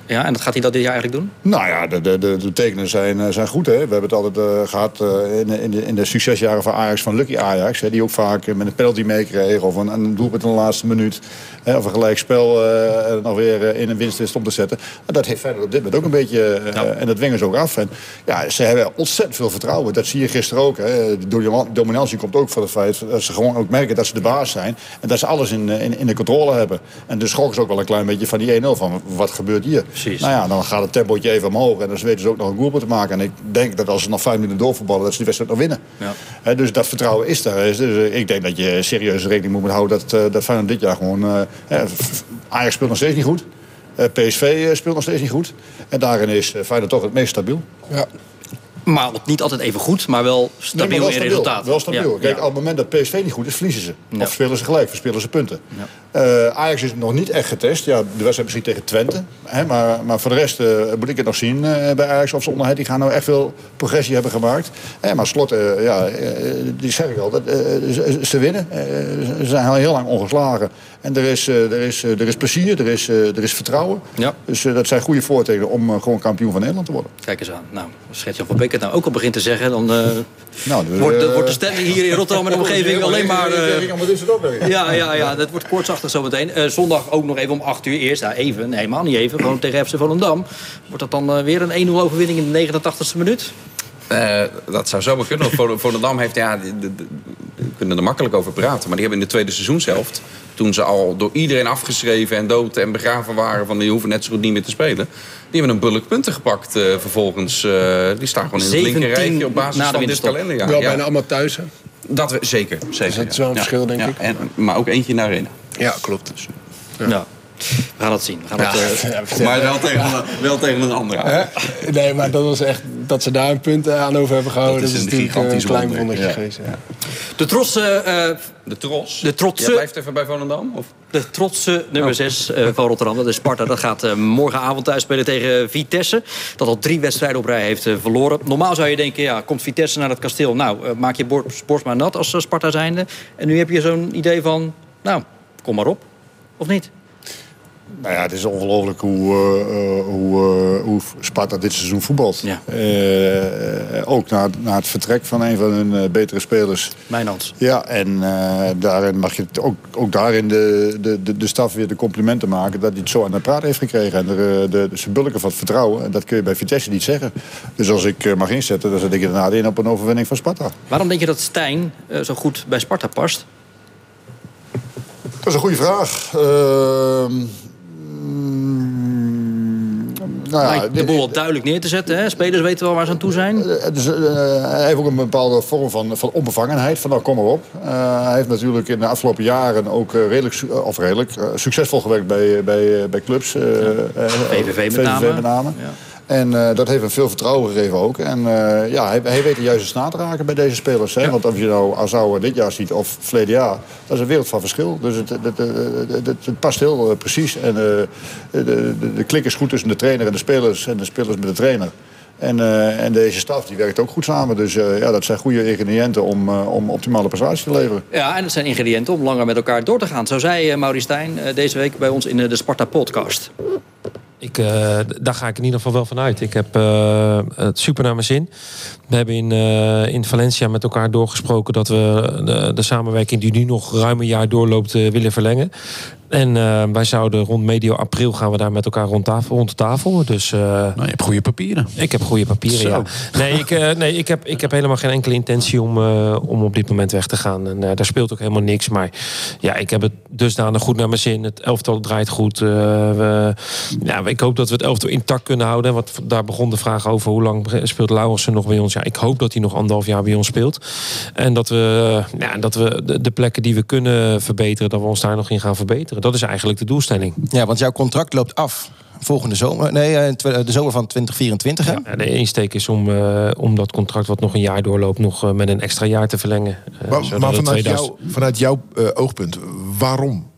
Ja, en dat gaat hij dat dit jaar eigenlijk doen? Nou ja, de, de, de, de tekenen zijn, eh, zijn goed. Hè? We hebben het altijd eh, gehad eh, in, de- in, de, in de succesjaren van Ajax, van Lucky Ajax. Hè, die ook vaak met een penalty meekreeg of een, een doelpunt in de laatste minuut. Hè, of een gelijkspel eh nog weer in een winst om te zetten. En dat heeft verder op dit moment ook een beetje. En dat dwingen ze ook af. En ja, ze hebben ontzettend veel vertrouwen. Dat zie je gisteren ook. Hè. De dominant- dominantie komt ook van het feit dat ze gewoon ook merken dat ze de baas zijn. En dat ze alles in, in, in de controle hebben. En dus schrokken ze ook wel een klein beetje van die 1-0. Van wat gebeurt hier? Precies. Nou ja, dan gaat het tempootje even omhoog. En dan weten ze ook nog een goal te maken. En ik denk dat als ze nog vijf minuten doorvoetballen, dat ze die wedstrijd nog winnen. Ja. Hè, dus dat vertrouwen is daar. Dus eh, ik denk dat je serieus rekening moet houden dat, eh, dat Feyenoord dit jaar gewoon... eh, f- Ajax speelt nog steeds niet goed. Eh, PSV eh, speelt nog steeds niet goed. En daarin is eh, Feyenoord toch het meest stabiel. Ja. Maar niet altijd even goed, maar wel stabiel Nee, maar in resultaat. Wel stabiel. Ja, Kijk, ja. op het moment dat PSV niet goed is, verliezen ze. Ja. Of spelen ze gelijk, verspelen ze punten. Eh, Ajax is nog niet echt getest. Ja, de wedstrijd misschien tegen Twente. Hè, maar, maar voor de rest eh, moet ik het nog zien eh, bij Ajax. Of ze onder die gaan nou echt veel progressie hebben gemaakt. Hè, maar slot, eh, ja, eh, die zeg ik al, dat, eh, ze, ze winnen. Eh, ze zijn al heel lang ongeslagen. En er is, eh, er is, eh, er is plezier, er is, eh, er is vertrouwen. Ja. Dus dat zijn goede voortekenen om gewoon kampioen van Nederland te worden. Kijk eens aan. Nou, als Gert-Jan van Beek het nou ook al begint te zeggen... dan Nou, wordt, de, wordt de stemming hier in Rotterdam en de omgeving alleen maar... ja, ja, ja, dat wordt koortsachtig zometeen. Zondag ook nog even om 8 uur eerst. Ja, even, nee, helemaal niet even. Gewoon tegen FC Volendam. Wordt dat dan weer een 1-0 overwinning in de 89ste minuut? Eh, dat zou zomaar kunnen. Want Vol- Volendam heeft, ja, de- de- de- we kunnen er makkelijk over praten. Maar die hebben in de tweede seizoenshelft, toen ze al door iedereen afgeschreven en dood en begraven waren, van die hoeven net zo goed niet meer te spelen. Die hebben een bulk punten gepakt eh, vervolgens. eh, die staan gewoon in het 17 linker rijtje op basis van dit kalenderjaar. Wel Ja, bijna allemaal thuis, hè? dat we, zeker, zeker. dat is wel een ja. verschil, denk Ja, ik. En, maar ook eentje in de arena. Ja, klopt. Ja. We gaan het zien. We gaan het, eh, Ja, Maar wel tegen, een- wel tegen een andere. Hè? Nee, maar dat was echt dat ze daar een punt eh, aan over hebben gehouden. Dat Dat is een gigantisch klein wonder. wondertje Ja. geweest. Ja. de trotse, eh, De Tros. De Trotse. Jij blijft even bij Volendam? Of? de trotse nummer 6 van Rotterdam, dat is Sparta. Dat gaat eh, morgenavond thuis spelen tegen Vitesse. Dat al drie wedstrijden op rij heeft eh, verloren. Normaal zou je denken, ja, komt Vitesse naar het kasteel. Nou, eh, maak je bord, borst maar nat als eh, Sparta zijnde. En nu heb je zo'n idee van, nou, kom maar op. Of niet? Nou ja, het is ongelooflijk hoe, eh, eh, hoe, eh, hoe Sparta dit seizoen voetbalt. Ja. Eh, ook na, na het vertrek van een van hun eh, betere spelers. Mijnans. Ja, en eh, daarin mag je ook, ook daarin de, de, de, de staf weer de complimenten maken... dat hij het zo aan de praat heeft gekregen. En de, de, de symbolica van het vertrouwen. En dat kun je bij Vitesse niet zeggen. Dus als ik mag inzetten, dan zet ik inderdaad in op een overwinning van Sparta. Waarom denk je dat Stijn zo goed bij Sparta past? Dat is een goede vraag. Ehm, mm, nou ja, de boel duidelijk neer te zetten. Hè? Spelers weten wel waar ze aan toe zijn. Eh, Dus, eh, hij heeft ook een bepaalde vorm van, van onbevangenheid. Van nou, kom maar op. Eh, hij heeft natuurlijk in de afgelopen jaren ook redelijk, of redelijk succesvol gewerkt bij, bij, bij clubs. eh, VVV met name. met name. Ja. En eh, dat heeft hem veel vertrouwen gegeven ook. En eh, ja, hij, hij weet de juiste snaar te raken bij deze spelers. Hè? Want als je nou Azouwe dit jaar ziet of verleden jaar... dat is een wereld van verschil. Dus het, het, past heel eh, precies. En de, de, de klik is goed tussen de trainer en de spelers... en de spelers met de trainer. En, en deze staf die werkt ook goed samen. Dus ja, dat zijn goede ingrediënten om, om optimale prestaties te leveren. Ja, en dat zijn ingrediënten om langer met elkaar door te gaan. Zo zei Maurice Stijn eh, deze week bij ons in de Sparta-podcast. Ik, eh, daar ga ik in ieder geval wel van uit. Ik heb eh, het super naar mijn zin. We hebben in, eh, in Valencia met elkaar doorgesproken dat we de, de samenwerking die nu nog ruim een jaar doorloopt willen verlengen. En eh, wij zouden rond medio april gaan we daar met elkaar rond, tafel, rond de tafel. Dus, nou, je hebt goede papieren. Ik heb goede papieren, Zo. ja. Nee, ik, eh, nee ik, heb, ik heb helemaal geen enkele intentie om, eh, om op dit moment weg te gaan. En eh, daar speelt ook helemaal niks. Maar ja, ik heb het dusdanig goed naar mijn zin. Het elftal draait goed. Eh, we, ja, ik hoop dat we het elftal intact kunnen houden. Want daar begon de vraag over hoe lang speelt Laurensen nog bij ons. Ja, ik hoop dat hij nog anderhalf jaar bij ons speelt. En dat we, ja, dat we de, de plekken die we kunnen verbeteren, dat we ons daar nog in gaan verbeteren. Dat is eigenlijk de doelstelling. Ja, want jouw contract loopt af volgende zomer. Nee, eh, tw- de zomer van 2024. Hè? Ja, de insteek is om, eh, om dat contract wat nog een jaar doorloopt, nog eh, met een extra jaar te verlengen. Eh, Maar, vanuit, 2000 jou, vanuit jouw eh, oogpunt, waarom?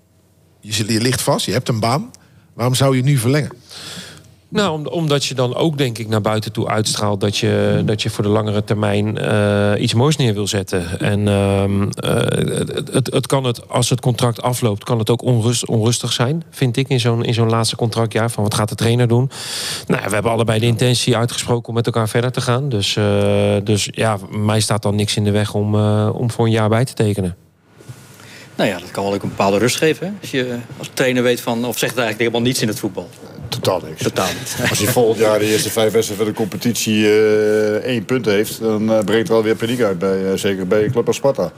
Je, zit- je ligt vast, je hebt een baan. Waarom zou je nu verlengen? Nou, om- omdat je dan ook, denk ik, naar buiten toe uitstraalt dat je, dat je voor de langere termijn eh, iets moois neer wil zetten. En ehm, eh, het, het, kan het, als het contract afloopt, kan het ook onrust, onrustig zijn, vind ik, in zo'n, in zo'n laatste contractjaar. Van wat gaat de trainer doen? Nou, we hebben allebei de intentie uitgesproken om met elkaar verder te gaan. Dus, eh, dus ja, mij staat dan niks in de weg om, om voor een jaar bij te tekenen. Nou ja, dat kan wel ook een bepaalde rust geven. Als je als trainer weet van, of zegt eigenlijk helemaal niets in het voetbal. Totaal niks. Totaal niet. Als hij volgend jaar de eerste vijf wedstrijden van de competitie eh, één punt heeft... dan eh, brengt er alweer paniek uit, bij, eh, zeker bij Club als Sparta.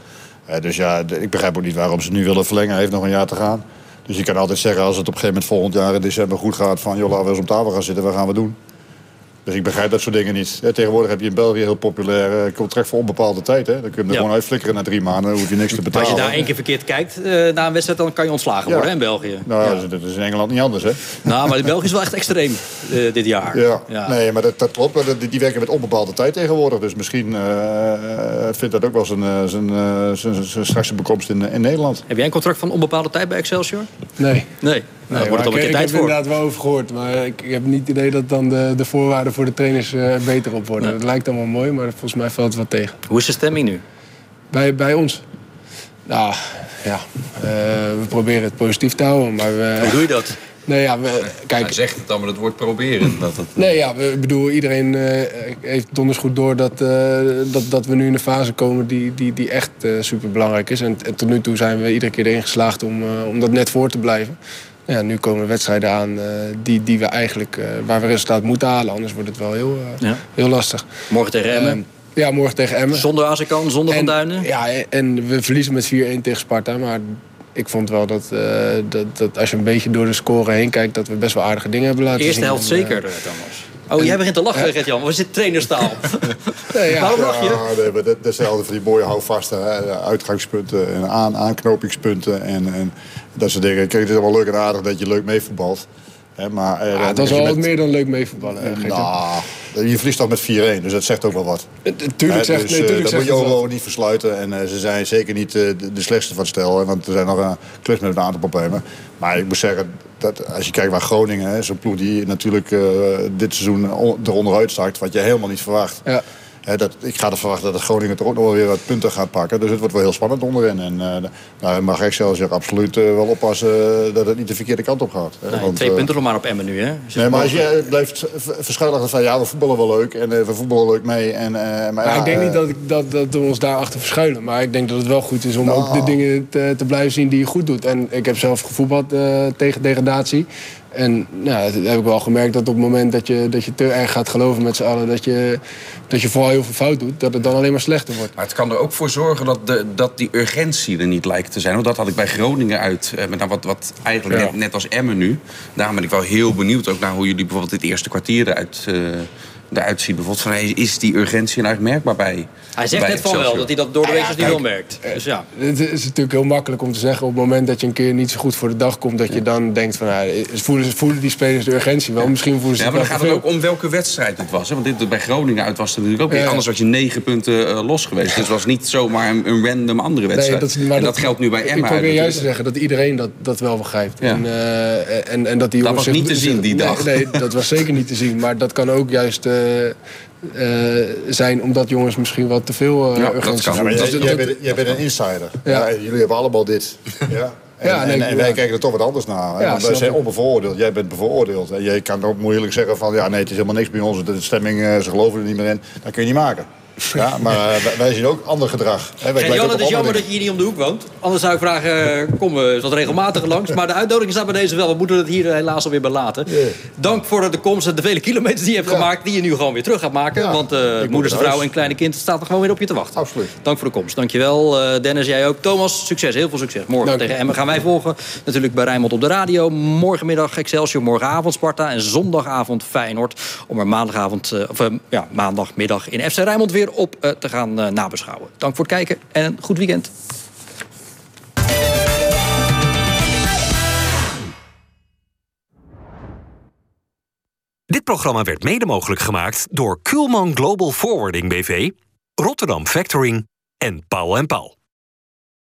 Dus ja, ik begrijp ook niet waarom ze nu willen verlengen. Hij heeft nog een jaar te gaan. Dus je kan altijd zeggen als het op een gegeven moment volgend jaar in december goed gaat... van joh, laten we eens om tafel gaan zitten, wat gaan we doen? Dus ik begrijp dat soort dingen niet. Eh, Tegenwoordig heb je in België heel populair eh, contract voor onbepaalde tijd. Hè? Dan kun je hem er Ja. gewoon uitflikkeren na drie maanden. Dan hoef je niks te betalen. als je daar één keer verkeerd kijkt eh, na een wedstrijd, dan kan je ontslagen Ja. worden hè, in België. Nou, ja. dat is- dat is in Engeland niet anders, hè? Nou, maar in België is wel echt extreem eh, dit jaar. Ja, nee, maar dat, dat klopt. Die, die werken met onbepaalde tijd tegenwoordig. Dus misschien eh, vindt dat ook wel zijn, eh, zijn, eh, zijn, zijn straks bekomst in, in Nederland. Heb jij een contract van onbepaalde tijd bij Excelsior? Nee. Nee. Nou, Nee, dan wordt het maar al een ik, heb voor. inderdaad wel over gehoord. Maar ik, ik heb niet het idee dat dan de, de voorwaarden voor de trainers eh, beter op worden. Het lijkt allemaal mooi, maar volgens mij valt het wat tegen. Hoe is de stemming nu? Bij, bij ons? Nou, ja. eh, we proberen het positief te houden. Maar we, Hoe doe je dat? Nee, ja, we, kijk, Hij zegt het dan met het woord proberen. Dat het... Nee, ja, we, ik bedoel, iedereen eh, heeft donders goed door dat, eh, dat, dat we nu in een fase komen die, die, die echt eh super belangrijk is. En, en tot nu toe zijn we iedere keer erin geslaagd om, eh, om dat net voor te blijven. Ja, nu komen wedstrijden aan eh, die, die we eigenlijk, eh, waar we resultaat moeten halen. Anders wordt het wel heel, eh, Ja. heel lastig. Morgen tegen Emmen? Ehm, ja, morgen tegen Emmen. Zonder Azekan, zonder Van En- Duinen? Ja, en we verliezen met 4-1 tegen Sparta. Maar ik vond wel dat, eh, dat, dat als je een beetje door de score heen kijkt... dat we best wel aardige dingen hebben laten Eerste zien. helft En, eh, zeker, Thomas. Oh, jij begint te lachen, Gert-Jan. Waar zit trainerstaal? Nee, ja. Waarom lach je? Ja, nee, maar dat, dat zijn altijd van die mooie houvasten. Hè? Uitgangspunten en aan, aanknopingspunten en, en dat soort dingen. Kijk, het is wel leuk en aardig dat je leuk meevoetbalt. Hè, maar, eh, Ja, als je wel wat meer dan leuk meevoetballen. eh, Geert-Jan. Nou, je verliest toch met 4-1, dus dat zegt ook wel wat. tuurlijk Hè, zegt- dus, nee, eh, tuurlijk dat zegt moet je ook wel. gewoon niet versluiten. En eh, ze zijn zeker niet eh, de, de slechtste van het stel. Hè, want er zijn nog uh, clubs met een aantal problemen. Maar ik moet zeggen, dat als je kijkt naar Groningen... zo'n ploeg die natuurlijk eh, dit seizoen on- eronder uitzakt... wat je helemaal niet verwacht. Ja. Hè, dat, ik ga er verwachten dat Groningen toch ook nog wel weer wat punten gaat pakken. Dus het wordt wel heel spannend onderin. En uh, daar mag Excelsior absoluut uh, wel oppassen uh, dat het niet de verkeerde kant op gaat. Hè, Nee, want, twee eh, punten nog maar op Emmen nu, hè? Als je Nee, maar als je blijft verschuilen achter van ja, we voetballen wel leuk en eh, we voetballen leuk mee. En, eh, maar Maar ja, ik denk eh, niet dat, ik, dat, dat we ons daarachter verschuilen. Maar ik denk dat het wel goed is om Nou. ook de dingen te, te blijven zien die je goed doet. En ik heb zelf gevoetbald eh, tegen degradatie. En nou, dat heb ik wel gemerkt dat op het moment dat je, dat je te erg gaat geloven met z'n allen... Dat je, dat je vooral heel veel fout doet, dat het dan alleen maar slechter wordt. Maar het kan er ook voor zorgen dat, de, dat die urgentie er niet lijkt te zijn. Want dat had ik bij Groningen uit. eh, Met nou wat, wat eigenlijk Ja. net, net als Emmen nu. Daarom ben ik wel heel benieuwd ook naar hoe jullie bijvoorbeeld het eerste kwartier eruit, eh, eruit zien. Bijvoorbeeld van, hey, is die urgentie nou eigenlijk merkbaar bij Hij zegt bij net van wel dat hij dat door de Ah, week ja, niet wel merkt. Dus ja. Het is natuurlijk heel makkelijk om te zeggen op het moment dat je een keer niet zo goed voor de dag komt... dat je dan denkt van, nou, voelen, voelen die spelers de urgentie wel? Misschien voelen ze Ja, maar dan gaat het ook om welke wedstrijd het was. Hè? Want dit, bij Groningen uit was het natuurlijk ook weer. Ja, ja. Anders was je negen punten eh, los geweest. Dus het was niet zomaar een, een random andere wedstrijd. Nee, dat, maar en dat, geldt nu bij Emma. Ik probeer juist te zeggen dat iedereen dat, dat wel begrijpt. Ja. En, eh, en, en dat die Dat jongens was zich- niet te zien die dag. Nee, dat was zeker niet te zien. Maar dat kan ook juist eh, eh, zijn omdat jongens misschien wat te veel eh Ja, urgentie jij, Dat- jij dat- bent, jij bent een insider. Ja. Jullie hebben allemaal dit. Ja. En, Ja, nee, en, ik- en wij ja. kijken er toch wat anders naar. Ja, want wij zijn onbevooroordeeld. Jij bent bevooroordeeld. En jij kan ook moeilijk zeggen van... ja, nee, het is helemaal niks bij ons. De stemming, eh, ze geloven er niet meer in. Dat kun je niet maken. Ja, maar eh, wij- zien ook ander gedrag. Hè, wij Jan, het is jammer dat je hier niet om de hoek woont. Anders zou ik vragen, eh, kom eens wat regelmatiger langs. Maar de uitnodiging staat bij deze wel. We moeten het hier helaas alweer belaten. Dank voor de komst en de vele kilometers die je hebt Ja. gemaakt... die je nu gewoon weer terug gaat maken. Ja, Want eh ik moeders, vrouw en kleine kind staat er gewoon weer op je te wachten. Absoluut. Dank voor de komst. Dankjewel, eh Dennis. Jij ook. Thomas, succes. Heel veel succes. Morgen Dank tegen Emmen gaan wij volgen. Natuurlijk bij Rijnmond op de radio. Morgenmiddag Excelsior, morgenavond Sparta. En zondagavond Feyenoord. Om er maandagavond, eh, of, eh, ja, maandagmiddag in FC Rijnmond weer op eh, te gaan eh, nabeschouwen. Dank voor het kijken en een goed weekend. Dit programma werd mede mogelijk gemaakt door Kuhlman Global Forwarding BV, Rotterdam Factoring en Paul en Paul.